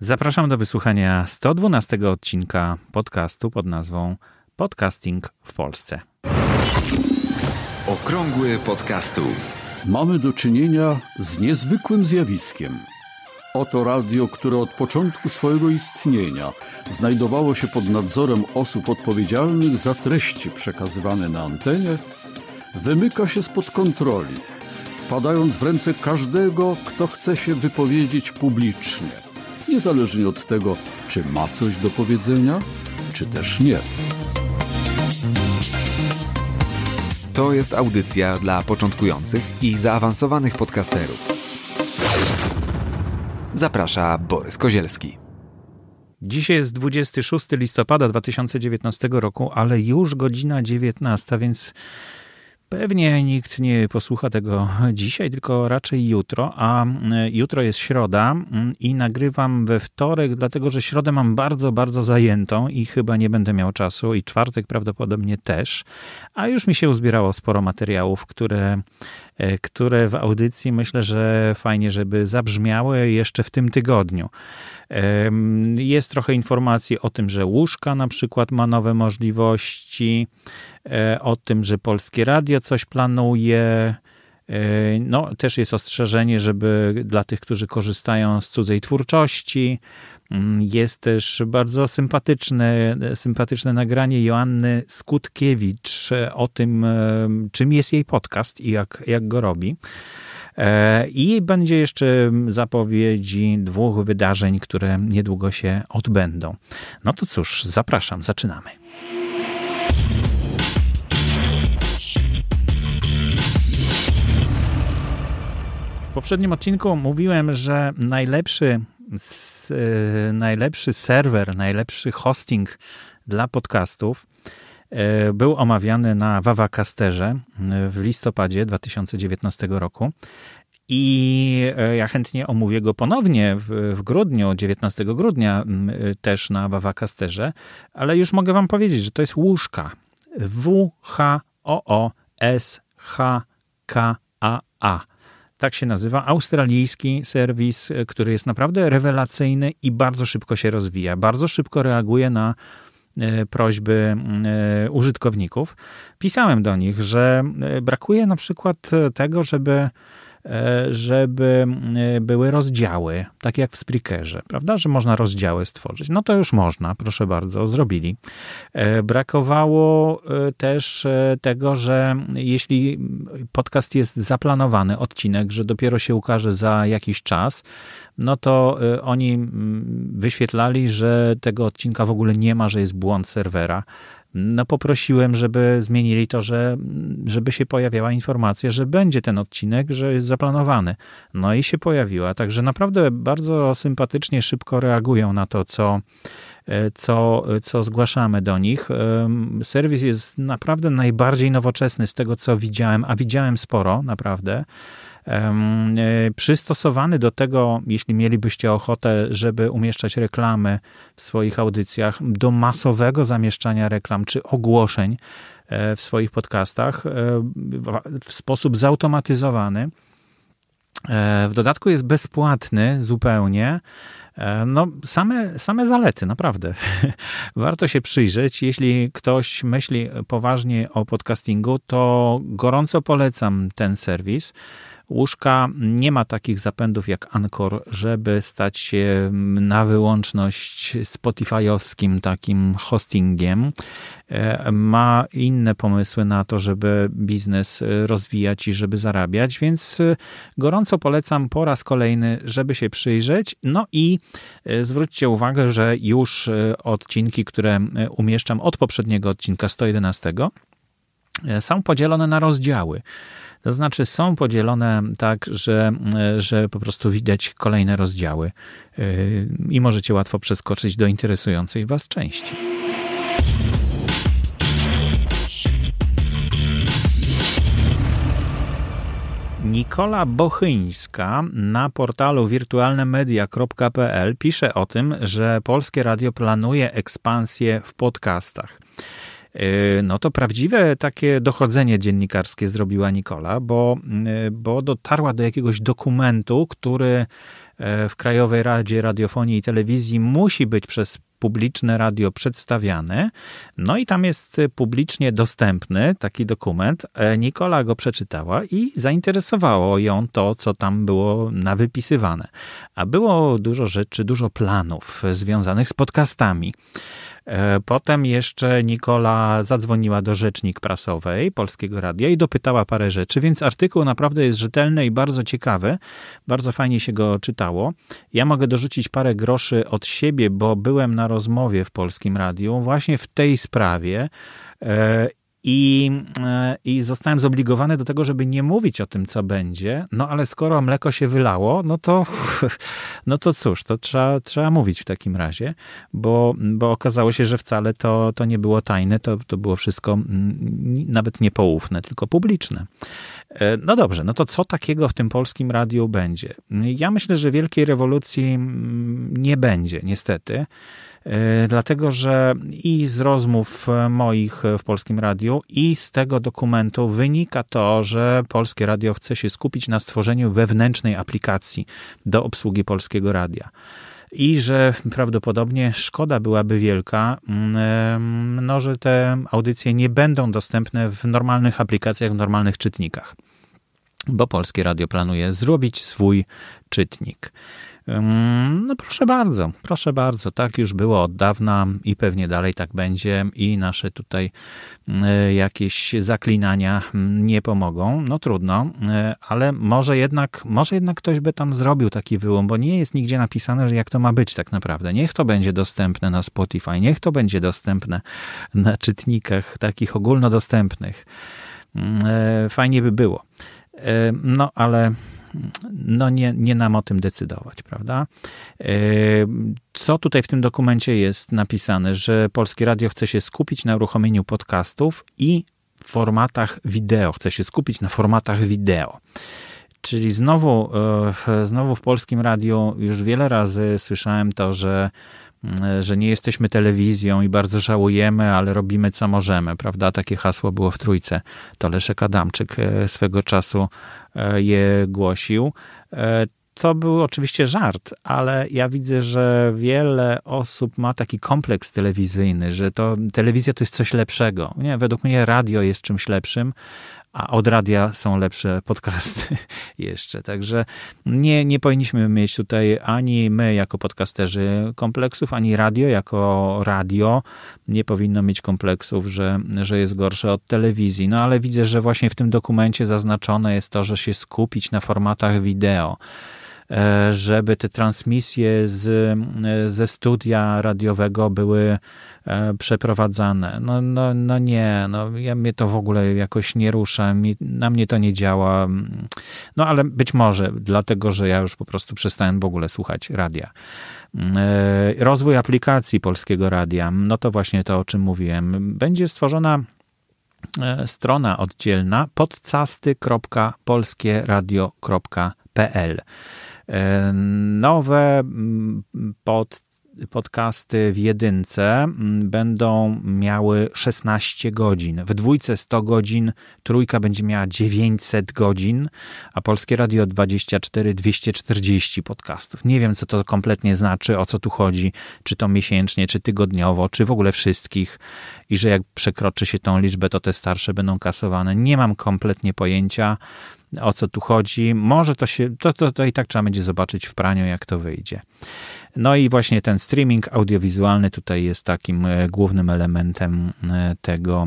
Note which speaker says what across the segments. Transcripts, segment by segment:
Speaker 1: Zapraszam do wysłuchania 112 odcinka podcastu pod nazwą Podcasting w Polsce.
Speaker 2: Okrągły podcastu.
Speaker 3: Mamy do czynienia z niezwykłym zjawiskiem. Oto radio, które od początku swojego istnienia znajdowało się pod nadzorem osób odpowiedzialnych za treści przekazywane na antenie, wymyka się spod kontroli, wpadając w ręce każdego, kto chce się wypowiedzieć publicznie, niezależnie od tego, czy ma coś do powiedzenia, czy też nie.
Speaker 2: To jest audycja dla początkujących i zaawansowanych podcasterów. Zaprasza Borys Kozielski.
Speaker 1: Dzisiaj jest 26 listopada 2019 roku, ale już godzina 19, więc Pewnie nikt nie posłucha tego dzisiaj, tylko raczej jutro, a e, jutro jest środa i nagrywam we wtorek, dlatego że środę mam bardzo, bardzo zajętą i chyba nie będę miał czasu i czwartek prawdopodobnie też, a już mi się uzbierało sporo materiałów, które, e, które w audycji myślę, że fajnie, żeby zabrzmiały jeszcze w tym tygodniu. Jest trochę informacji o tym, że łóżka na przykład ma nowe możliwości, e, o tym, że Polskie Radio coś planuje. E, no, też jest ostrzeżenie, żeby dla tych, którzy korzystają z cudzej twórczości. Mm, jest też bardzo sympatyczne, sympatyczne nagranie Joanny Skutkiewicz o tym, czym jest jej podcast i jak, jak go robi. I będzie jeszcze zapowiedzi dwóch wydarzeń, które niedługo się odbędą. No to cóż, zapraszam, zaczynamy. W poprzednim odcinku mówiłem, że najlepszy, e, najlepszy serwer, najlepszy hosting dla podcastów był omawiany na Wawacasterze w listopadzie 2019 roku. I e, ja chętnie omówię go ponownie w, w grudniu, 19 grudnia, też na Wawacasterze, ale już mogę Wam powiedzieć, że to jest łóżka. W-H-O-O-S-H-K-A-A. Tak się nazywa. Australijski serwis, e, który jest naprawdę rewelacyjny i bardzo szybko się rozwija. Bardzo szybko reaguje na e, prośby użytkowników. Pisałem do nich, że brakuje na przykład tego, żeby E, żeby e, były rozdziały, tak jak w Sprickerze, prawda, że można rozdziały stworzyć. No to już można, proszę bardzo, zrobili. E, brakowało też tego, że jeśli podcast jest zaplanowany, odcinek, że dopiero się ukaże za jakiś czas, no to oni wyświetlali, że tego odcinka w ogóle nie ma, że jest błąd serwera no poprosiłem, żeby zmienili to, że, żeby się pojawiała informacja, że będzie ten odcinek, że jest zaplanowany. No i się pojawiła. Także naprawdę bardzo sympatycznie, szybko reagują na to, co, co, co zgłaszamy do nich. Serwis jest naprawdę najbardziej nowoczesny z tego, co widziałem, a widziałem sporo, naprawdę. E, przystosowany do tego, jeśli mielibyście ochotę, żeby umieszczać reklamy w swoich audycjach, do masowego zamieszczania reklam czy ogłoszeń e, w swoich podcastach e, w sposób zautomatyzowany. W dodatku jest bezpłatny zupełnie. No, same, same zalety, naprawdę. Warto się przyjrzeć. Jeśli ktoś myśli poważnie o podcastingu, to gorąco polecam ten serwis łóżka nie ma takich zapędów jak Anchor, żeby stać się na wyłączność Spotify'owskim takim hostingiem. E, ma inne pomysły na to, żeby biznes rozwijać i żeby zarabiać, więc e, gorąco polecam po raz kolejny, żeby się przyjrzeć. No i e, zwróćcie uwagę, że już odcinki, które umieszczam od poprzedniego odcinka 111, są podzielone na rozdziały. To znaczy są podzielone tak, że, że po prostu widać kolejne rozdziały yy, i możecie łatwo przeskoczyć do interesującej Was części. Nikola Bochyńska na portalu wirtualnemedia.pl pisze o tym, że Polskie Radio planuje ekspansję w podcastach. Y, no to prawdziwe takie dochodzenie dziennikarskie zrobiła Nikola, bo, y, bo dotarła do jakiegoś dokumentu, który w Krajowej Radzie Radiofonii i Telewizji musi być przez publiczne radio przedstawiane. No i tam jest publicznie dostępny taki dokument. Nikola go przeczytała i zainteresowało ją to, co tam było nawypisywane. A było dużo rzeczy, dużo planów związanych z podcastami. E, potem jeszcze Nikola zadzwoniła do rzecznik prasowej Polskiego Radia i dopytała parę rzeczy, więc artykuł naprawdę jest rzetelny i bardzo ciekawy. Bardzo fajnie się go czytało. Ja mogę dorzucić parę groszy od siebie, bo byłem na rozmowie w Polskim Radiu właśnie w tej sprawie e, i, e, I zostałem zobligowany do tego, żeby nie mówić o tym, co będzie. No ale skoro mleko się wylało, no to, no to cóż, to trzeba, trzeba mówić w takim razie, bo, bo okazało się, że wcale to, to nie było tajne, to, to było wszystko mm, nawet nie poufne, tylko publiczne. E, no dobrze, no to co takiego w tym polskim radiu będzie? Ja myślę, że wielkiej rewolucji mm, nie będzie, niestety. E, dlatego że i z rozmów moich w Polskim Radiu, i z tego dokumentu wynika to, że Polskie Radio chce się skupić na stworzeniu wewnętrznej aplikacji do obsługi Polskiego Radia. I że prawdopodobnie szkoda byłaby wielka, mm, no, że te audycje nie będą dostępne w normalnych aplikacjach, w normalnych czytnikach, bo Polskie Radio planuje zrobić swój czytnik. No proszę bardzo, proszę bardzo, tak już było od dawna i pewnie dalej tak będzie i nasze tutaj e, jakieś zaklinania nie pomogą. No trudno, e, ale może jednak, może jednak ktoś by tam zrobił taki wyłom, bo nie jest nigdzie napisane, że jak to ma być tak naprawdę. Niech to będzie dostępne na Spotify, niech to będzie dostępne na czytnikach takich ogólnodostępnych. E, fajnie by było. No ale no nie, nie nam o tym decydować, prawda? E, co tutaj w tym dokumencie jest napisane, że Polskie Radio chce się skupić na uruchomieniu podcastów i formatach wideo, chce się skupić na formatach wideo. Czyli znowu, e, znowu w polskim radiu już wiele razy słyszałem to, że E, że nie jesteśmy telewizją i bardzo żałujemy, ale robimy co możemy, prawda? Takie hasło było w trójce. To Leszek Adamczyk e, swego czasu e, je głosił. To był oczywiście żart, ale ja widzę, że wiele osób ma taki kompleks telewizyjny, że to telewizja to jest coś lepszego. Nie, według mnie radio jest czymś lepszym, a od radia są lepsze podcasty jeszcze. Także nie, nie powinniśmy mieć tutaj ani my jako podcasterzy kompleksów, ani radio jako radio nie powinno mieć kompleksów, że, że jest gorsze od telewizji. No ale widzę, że właśnie w tym dokumencie zaznaczone jest to, że się skupić na formatach wideo żeby te transmisje z, ze studia radiowego były E, przeprowadzane. No, no, no nie, no ja, mnie to w ogóle jakoś nie rusza, mi, na mnie to nie działa. No ale być może dlatego, że ja już po prostu przestałem w ogóle słuchać radia. E, rozwój aplikacji Polskiego Radia, no to właśnie to, o czym mówiłem. Będzie stworzona e, strona oddzielna podcasty.polskieradio.pl Nowe pod podcasty w jedynce mm, będą miały 16 godzin. W dwójce 100 godzin, trójka będzie miała 900 godzin, a Polskie Radio 24 240 podcastów. Nie wiem, co to kompletnie znaczy, o co tu chodzi, czy to miesięcznie, czy tygodniowo, czy w ogóle wszystkich i że jak przekroczy się tą liczbę, to te starsze będą kasowane. Nie mam kompletnie pojęcia o co tu chodzi. Może to się, to, to, to i tak trzeba będzie zobaczyć w praniu, jak to wyjdzie. No i właśnie ten streaming audiowizualny tutaj jest takim e, głównym elementem e, tego,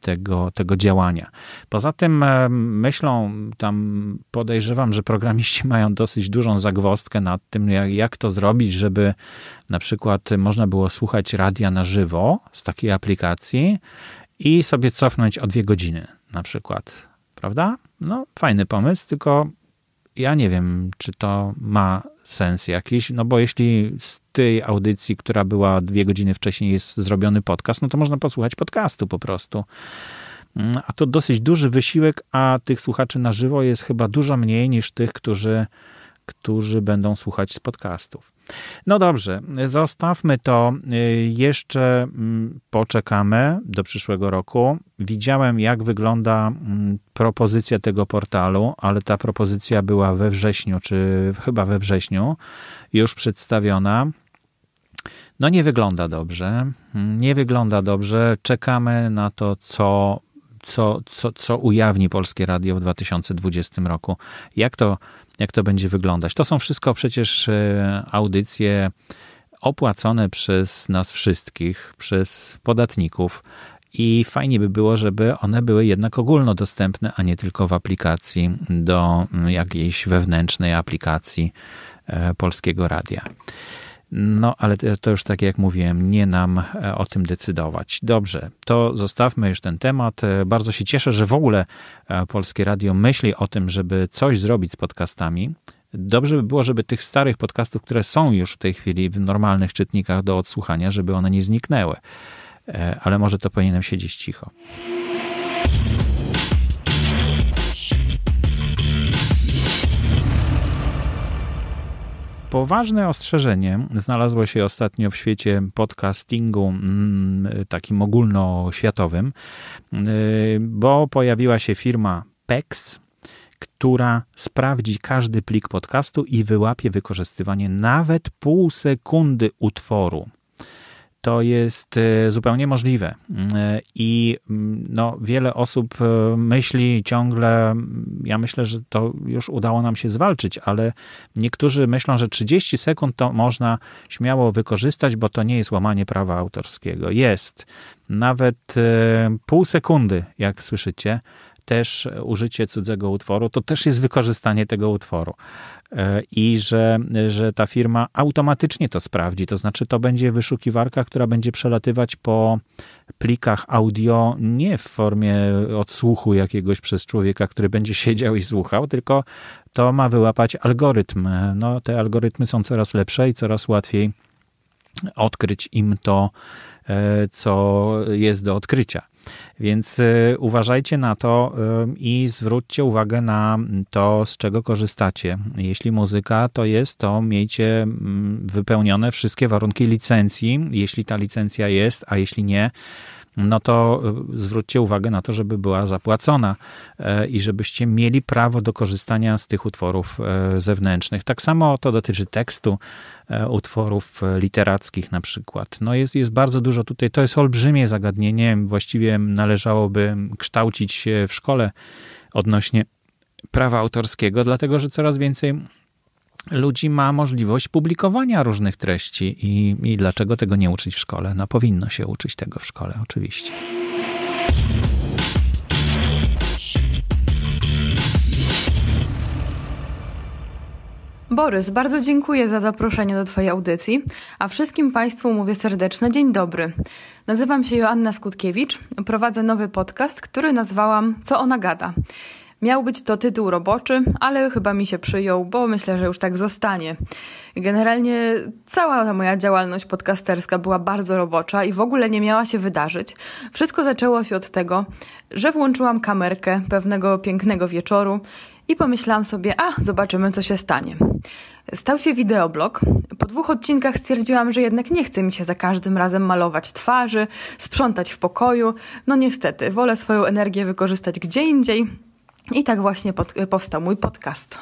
Speaker 1: tego, tego działania. Poza tym e, myślą, tam podejrzewam, że programiści mają dosyć dużą zagwostkę nad tym, jak, jak to zrobić, żeby na przykład można było słuchać radia na żywo z takiej aplikacji i sobie cofnąć o dwie godziny na przykład. Prawda? No, fajny pomysł, tylko ja nie wiem, czy to ma sens jakiś, no bo jeśli z tej audycji, która była dwie godziny wcześniej jest zrobiony podcast, no to można posłuchać podcastu po prostu. Mm, a to dosyć duży wysiłek, a tych słuchaczy na żywo jest chyba dużo mniej niż tych, którzy, którzy będą słuchać z podcastów. No dobrze, zostawmy to. Jeszcze mm, poczekamy do przyszłego roku. Widziałem, jak wygląda mm, propozycja tego portalu, ale ta propozycja była we wrześniu, czy chyba we wrześniu, już przedstawiona. No nie wygląda dobrze. Nie wygląda dobrze. Czekamy na to, co, co, co, co ujawni Polskie Radio w 2020 roku. Jak to, jak to będzie wyglądać? To są wszystko przecież e, audycje opłacone przez nas wszystkich, przez podatników. I fajnie by było, żeby one były jednak ogólnodostępne, a nie tylko w aplikacji do jakiejś wewnętrznej aplikacji e, Polskiego Radia. No, ale to już tak jak mówiłem, nie nam e, o tym decydować. Dobrze, to zostawmy już ten temat. E, bardzo się cieszę, że w ogóle e, Polskie Radio myśli o tym, żeby coś zrobić z podcastami. Dobrze by było, żeby tych starych podcastów, które są już w tej chwili w normalnych czytnikach do odsłuchania, żeby one nie zniknęły. Ale może to powinienem siedzieć cicho. Poważne ostrzeżenie. Znalazło się ostatnio w świecie podcastingu mm, takim ogólnoświatowym, y, bo pojawiła się firma PEX, która sprawdzi każdy plik podcastu i wyłapie wykorzystywanie nawet pół sekundy utworu to jest e, zupełnie możliwe. E, I mm, no, wiele osób e, myśli ciągle, ja myślę, że to już udało nam się zwalczyć, ale niektórzy myślą, że 30 sekund to można śmiało wykorzystać, bo to nie jest łamanie prawa autorskiego. Jest. Nawet pół sekundy, jak słyszycie, też użycie cudzego utworu, to też jest wykorzystanie tego utworu. E, i że, że ta firma automatycznie to sprawdzi. To znaczy, to będzie wyszukiwarka, która będzie przelatywać po plikach audio nie w formie odsłuchu jakiegoś przez człowieka, który będzie siedział i słuchał, tylko to ma wyłapać algorytm. No, te algorytmy są coraz lepsze i coraz łatwiej odkryć im to, e, co jest do odkrycia. Więc y, uważajcie na to y, i zwróćcie uwagę na to, z czego korzystacie. Jeśli muzyka to jest, to miejcie mm, wypełnione wszystkie warunki licencji, jeśli ta licencja jest, a jeśli nie, no to y, zwróćcie uwagę na to, żeby była zapłacona e, i żebyście mieli prawo do korzystania z tych utworów e, zewnętrznych. Tak samo to dotyczy tekstu, e, utworów literackich na przykład. No jest, jest bardzo dużo tutaj, to jest olbrzymie zagadnienie, właściwie należałoby kształcić się w szkole odnośnie prawa autorskiego, dlatego że coraz więcej ludzi ma możliwość publikowania różnych treści i, i dlaczego tego nie uczyć w szkole? No powinno się uczyć tego w szkole, oczywiście.
Speaker 4: Borys, bardzo dziękuję za zaproszenie do Twojej audycji, a wszystkim Państwu mówię serdeczne dzień dobry. Nazywam się Joanna Skutkiewicz, prowadzę nowy podcast, który nazwałam Co ona gada. Miał być to tytuł roboczy, ale chyba mi się przyjął, bo myślę, że już tak zostanie. Generalnie cała ta moja działalność podcasterska była bardzo robocza i w ogóle nie miała się wydarzyć. Wszystko zaczęło się od tego, że włączyłam kamerkę pewnego pięknego wieczoru i pomyślałam sobie, a zobaczymy, co się stanie. Stał się wideoblog. Po dwóch odcinkach stwierdziłam, że jednak nie chce mi się za każdym razem malować twarzy, sprzątać w pokoju. No niestety, wolę swoją energię wykorzystać gdzie indziej i tak właśnie pod, powstał mój podcast.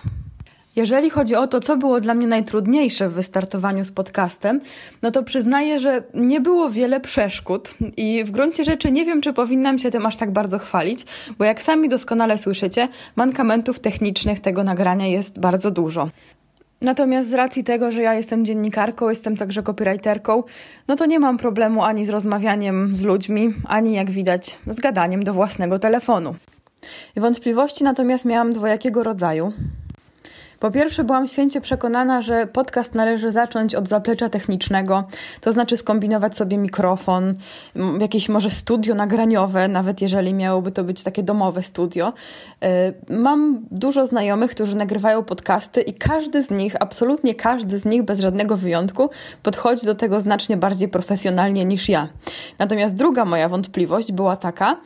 Speaker 4: Jeżeli chodzi o to, co było dla mnie najtrudniejsze w wystartowaniu z podcastem, no to przyznaję, że nie było wiele przeszkód i w gruncie rzeczy nie wiem, czy powinnam się tym aż tak bardzo chwalić, bo jak sami doskonale słyszycie, mankamentów technicznych tego nagrania jest bardzo dużo. Natomiast z racji tego, że ja jestem dziennikarką, jestem także copywriterką, no to nie mam problemu ani z rozmawianiem z ludźmi, ani jak widać z gadaniem do własnego telefonu. Wątpliwości natomiast miałam dwojakiego rodzaju. Po pierwsze, byłam święcie przekonana, że podcast należy zacząć od zaplecza technicznego, to znaczy skombinować sobie mikrofon, jakieś może studio nagraniowe, nawet jeżeli miałoby to być takie domowe studio. E, mam dużo znajomych, którzy nagrywają podcasty i każdy z nich, absolutnie każdy z nich, bez żadnego wyjątku, podchodzi do tego znacznie bardziej profesjonalnie niż ja. Natomiast druga moja wątpliwość była taka,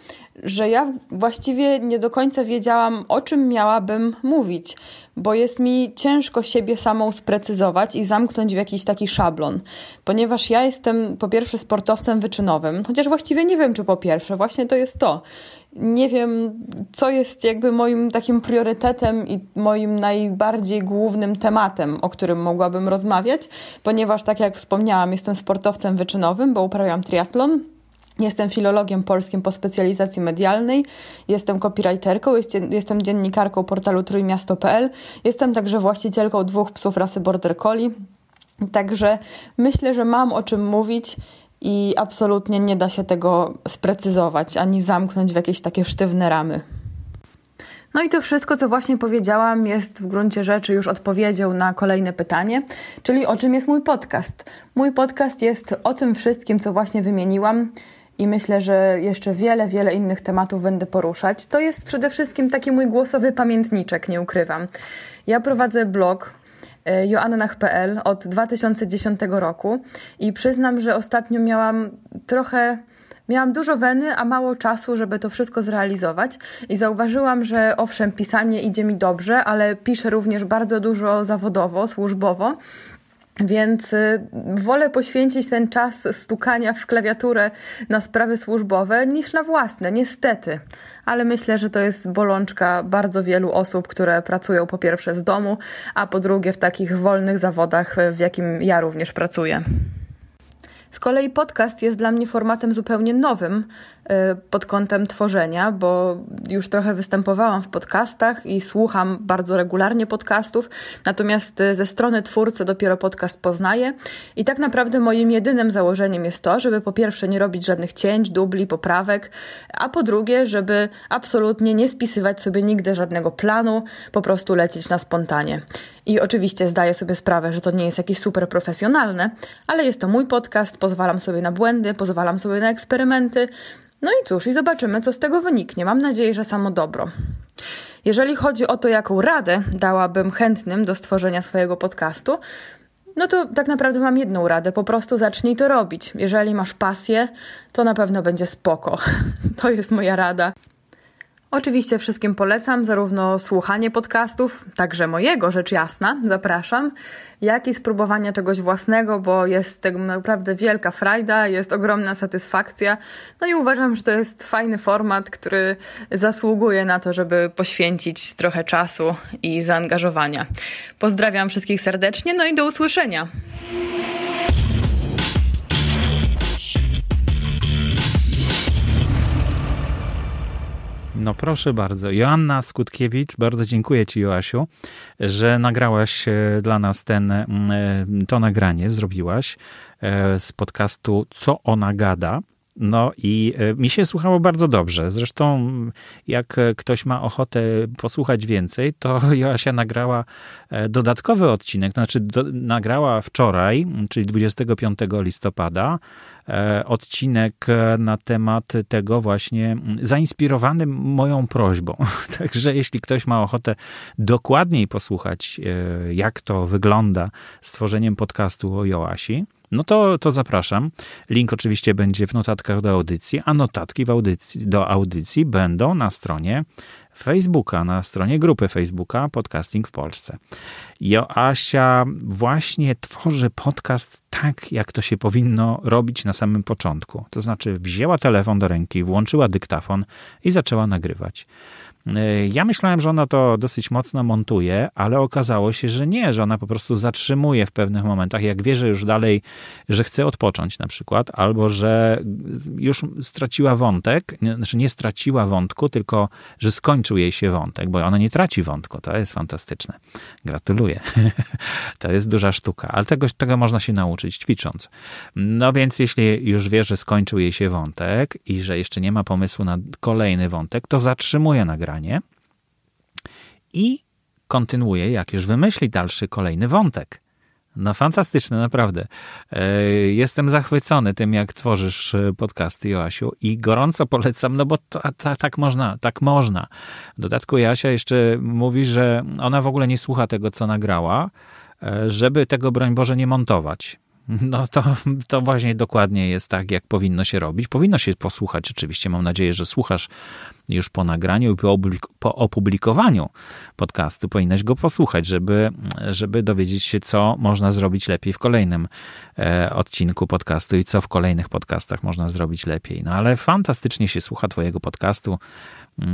Speaker 4: że ja właściwie nie do końca wiedziałam, o czym miałabym mówić, bo jest mi ciężko siebie samą sprecyzować i zamknąć w jakiś taki szablon, ponieważ ja jestem po pierwsze sportowcem wyczynowym, chociaż właściwie nie wiem, czy po pierwsze, właśnie to jest to. Nie wiem, co jest jakby moim takim priorytetem i moim najbardziej głównym tematem, o którym mogłabym rozmawiać, ponieważ, tak jak wspomniałam, jestem sportowcem wyczynowym, bo uprawiam triatlon Jestem filologiem polskim po specjalizacji medialnej, jestem copywriterką, jestem dziennikarką portalu trójmiasto.pl, jestem także właścicielką dwóch psów rasy Border Collie. Także myślę, że mam o czym mówić i absolutnie nie da się tego sprecyzować ani zamknąć w jakieś takie sztywne ramy. No i to wszystko, co właśnie powiedziałam, jest w gruncie rzeczy już odpowiedzią na kolejne pytanie, czyli o czym jest mój podcast. Mój podcast jest o tym wszystkim, co właśnie wymieniłam i myślę, że jeszcze wiele, wiele innych tematów będę poruszać. To jest przede wszystkim taki mój głosowy pamiętniczek, nie ukrywam. Ja prowadzę blog e, joannach.pl od 2010 roku i przyznam, że ostatnio miałam trochę Miałam dużo weny, a mało czasu, żeby to wszystko zrealizować i zauważyłam, że owszem, pisanie idzie mi dobrze, ale piszę również bardzo dużo zawodowo, służbowo więc y, wolę poświęcić ten czas stukania w klawiaturę na sprawy służbowe niż na własne, niestety. Ale myślę, że to jest bolączka bardzo wielu osób, które pracują po pierwsze z domu, a po drugie w takich wolnych zawodach, w jakim ja również pracuję. Z kolei podcast jest dla mnie formatem zupełnie nowym y, pod kątem tworzenia, bo już trochę występowałam w podcastach i słucham bardzo regularnie podcastów, natomiast y, ze strony twórcy dopiero podcast poznaję i tak naprawdę moim jedynym założeniem jest to, żeby po pierwsze nie robić żadnych cięć, dubli, poprawek, a po drugie, żeby absolutnie nie spisywać sobie nigdy żadnego planu, po prostu lecieć na spontanie. I oczywiście zdaję sobie sprawę, że to nie jest jakieś super profesjonalne, ale jest to mój podcast, pozwalam sobie na błędy, pozwalam sobie na eksperymenty. No i cóż, i zobaczymy, co z tego wyniknie. Mam nadzieję, że samo dobro. Jeżeli chodzi o to, jaką radę dałabym chętnym do stworzenia swojego podcastu, no to tak naprawdę mam jedną radę. Po prostu zacznij to robić. Jeżeli masz pasję, to na pewno będzie spoko. To jest moja rada. Oczywiście wszystkim polecam zarówno słuchanie podcastów, także mojego, rzecz jasna, zapraszam, jak i spróbowanie czegoś własnego, bo jest tego naprawdę wielka frajda, jest ogromna satysfakcja. No i uważam, że to jest fajny format, który zasługuje na to, żeby poświęcić trochę czasu i zaangażowania. Pozdrawiam wszystkich serdecznie, no i do usłyszenia.
Speaker 1: No proszę bardzo. Joanna Skutkiewicz, bardzo dziękuję Ci, Joasiu, że nagrałaś e, dla nas ten, e, to nagranie, zrobiłaś e, z podcastu Co ona gada. No i mi się słuchało bardzo dobrze. Zresztą, jak ktoś ma ochotę posłuchać więcej, to Joasia nagrała dodatkowy odcinek, znaczy do, nagrała wczoraj, czyli 25 listopada, odcinek na temat tego właśnie zainspirowany moją prośbą. Także jeśli ktoś ma ochotę dokładniej posłuchać, e, jak to wygląda z tworzeniem podcastu o Joasi, no to, to zapraszam. Link oczywiście będzie w notatkach do audycji, a notatki audycji, do audycji będą na stronie Facebooka, na stronie grupy Facebooka Podcasting w Polsce. Joasia właśnie tworzy podcast tak, jak to się powinno robić na samym początku. To znaczy wzięła telefon do ręki, włączyła dyktafon i zaczęła nagrywać. E, ja myślałem, że ona to dosyć mocno montuje, ale okazało się, że nie, że ona po prostu zatrzymuje w pewnych momentach, jak wie, że już dalej, że chce odpocząć na przykład, albo że już straciła wątek, znaczy nie straciła wątku, tylko że skończył jej się wątek, bo ona nie traci wątku. To jest fantastyczne. Gratuluję. to jest duża sztuka, ale tego, tego można się nauczyć ćwicząc. No więc jeśli już wie, że skończył jej się wątek i że jeszcze nie ma pomysłu na kolejny wątek, to zatrzymuje nagranie i kontynuuje, jak już wymyśli dalszy, kolejny wątek. No fantastyczne, naprawdę. E, jestem zachwycony tym, jak tworzysz e, podcasty, Joasiu, i gorąco polecam, no bo ta, ta, tak można, tak można. W dodatku Jasia jeszcze mówi, że ona w ogóle nie słucha tego, co nagrała, e, żeby tego, broń Boże, nie montować. no to, to właśnie dokładnie jest tak, jak powinno się robić. Powinno się posłuchać, oczywiście. Mam nadzieję, że słuchasz już po nagraniu i po opublikowaniu podcastu. Powinnaś go posłuchać, żeby, żeby dowiedzieć się, co można zrobić lepiej w kolejnym e, odcinku podcastu i co w kolejnych podcastach można zrobić lepiej. No ale fantastycznie się słucha Twojego podcastu.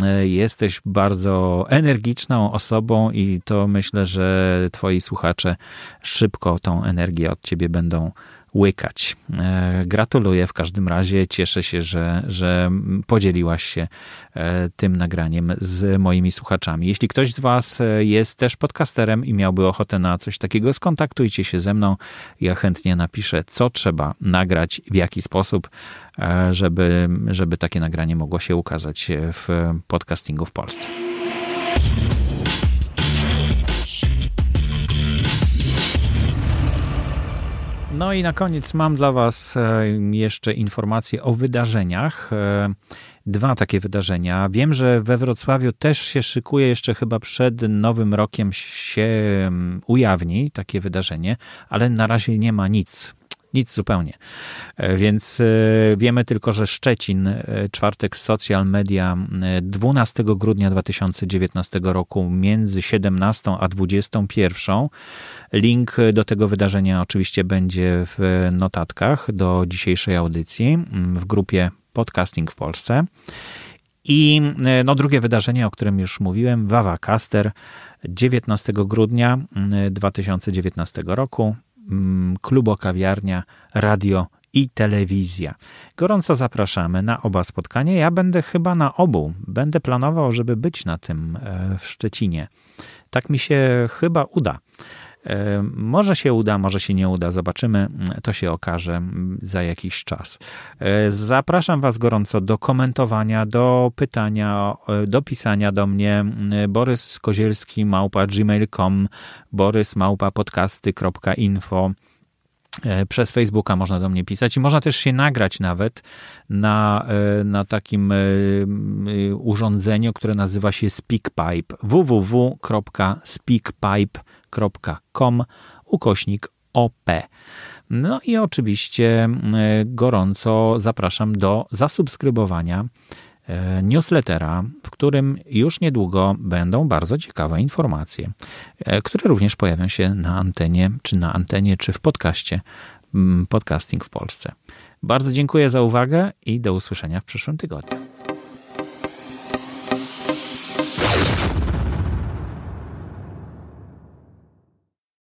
Speaker 1: E, jesteś bardzo energiczną osobą i to myślę, że twoi słuchacze szybko tą energię od ciebie będą łykać. E, gratuluję w każdym razie. Cieszę się, że, że podzieliłaś się e, tym nagraniem z moimi słuchaczami. Jeśli ktoś z Was jest też podcasterem i miałby ochotę na coś takiego, skontaktujcie się ze mną. Ja chętnie napiszę, co trzeba nagrać, w jaki sposób, żeby, żeby takie nagranie mogło się ukazać w podcastingu w Polsce. No i na koniec mam dla Was e, jeszcze informacje o wydarzeniach. E, dwa takie wydarzenia. Wiem, że we Wrocławiu też się szykuje, jeszcze chyba przed nowym rokiem się mm, ujawni takie wydarzenie, ale na razie nie ma nic nic zupełnie. E, więc e, wiemy tylko, że Szczecin, e, czwartek social media 12 grudnia 2019 roku między 17 a 21. Link do tego wydarzenia oczywiście będzie w notatkach do dzisiejszej audycji w grupie Podcasting w Polsce. I no, drugie wydarzenie, o którym już mówiłem, Wawa Caster 19 grudnia 2019 roku. Mm, klubo, kawiarnia, radio i telewizja. Gorąco zapraszamy na oba spotkania. Ja będę chyba na obu. Będę planował, żeby być na tym e, w Szczecinie. Tak mi się chyba uda. E, może się uda, może się nie uda, zobaczymy, to się okaże za jakiś czas. E, zapraszam Was gorąco do komentowania, do pytania, e, do pisania do mnie Borys Kozielski małpa gmail.com, borys małpa podcasty.info przez Facebooka można do mnie pisać i można też się nagrać nawet na, na takim urządzeniu, które nazywa się SpeakPipe. www.speakpipe.com patronite.com ukośnik OP. No i oczywiście gorąco zapraszam do zasubskrybowania e, newslettera, w którym już niedługo będą bardzo ciekawe informacje, e, które również pojawią się na antenie, czy na antenie, czy w podcaście Podcasting w Polsce. Bardzo dziękuję za uwagę i do usłyszenia w przyszłym tygodniu.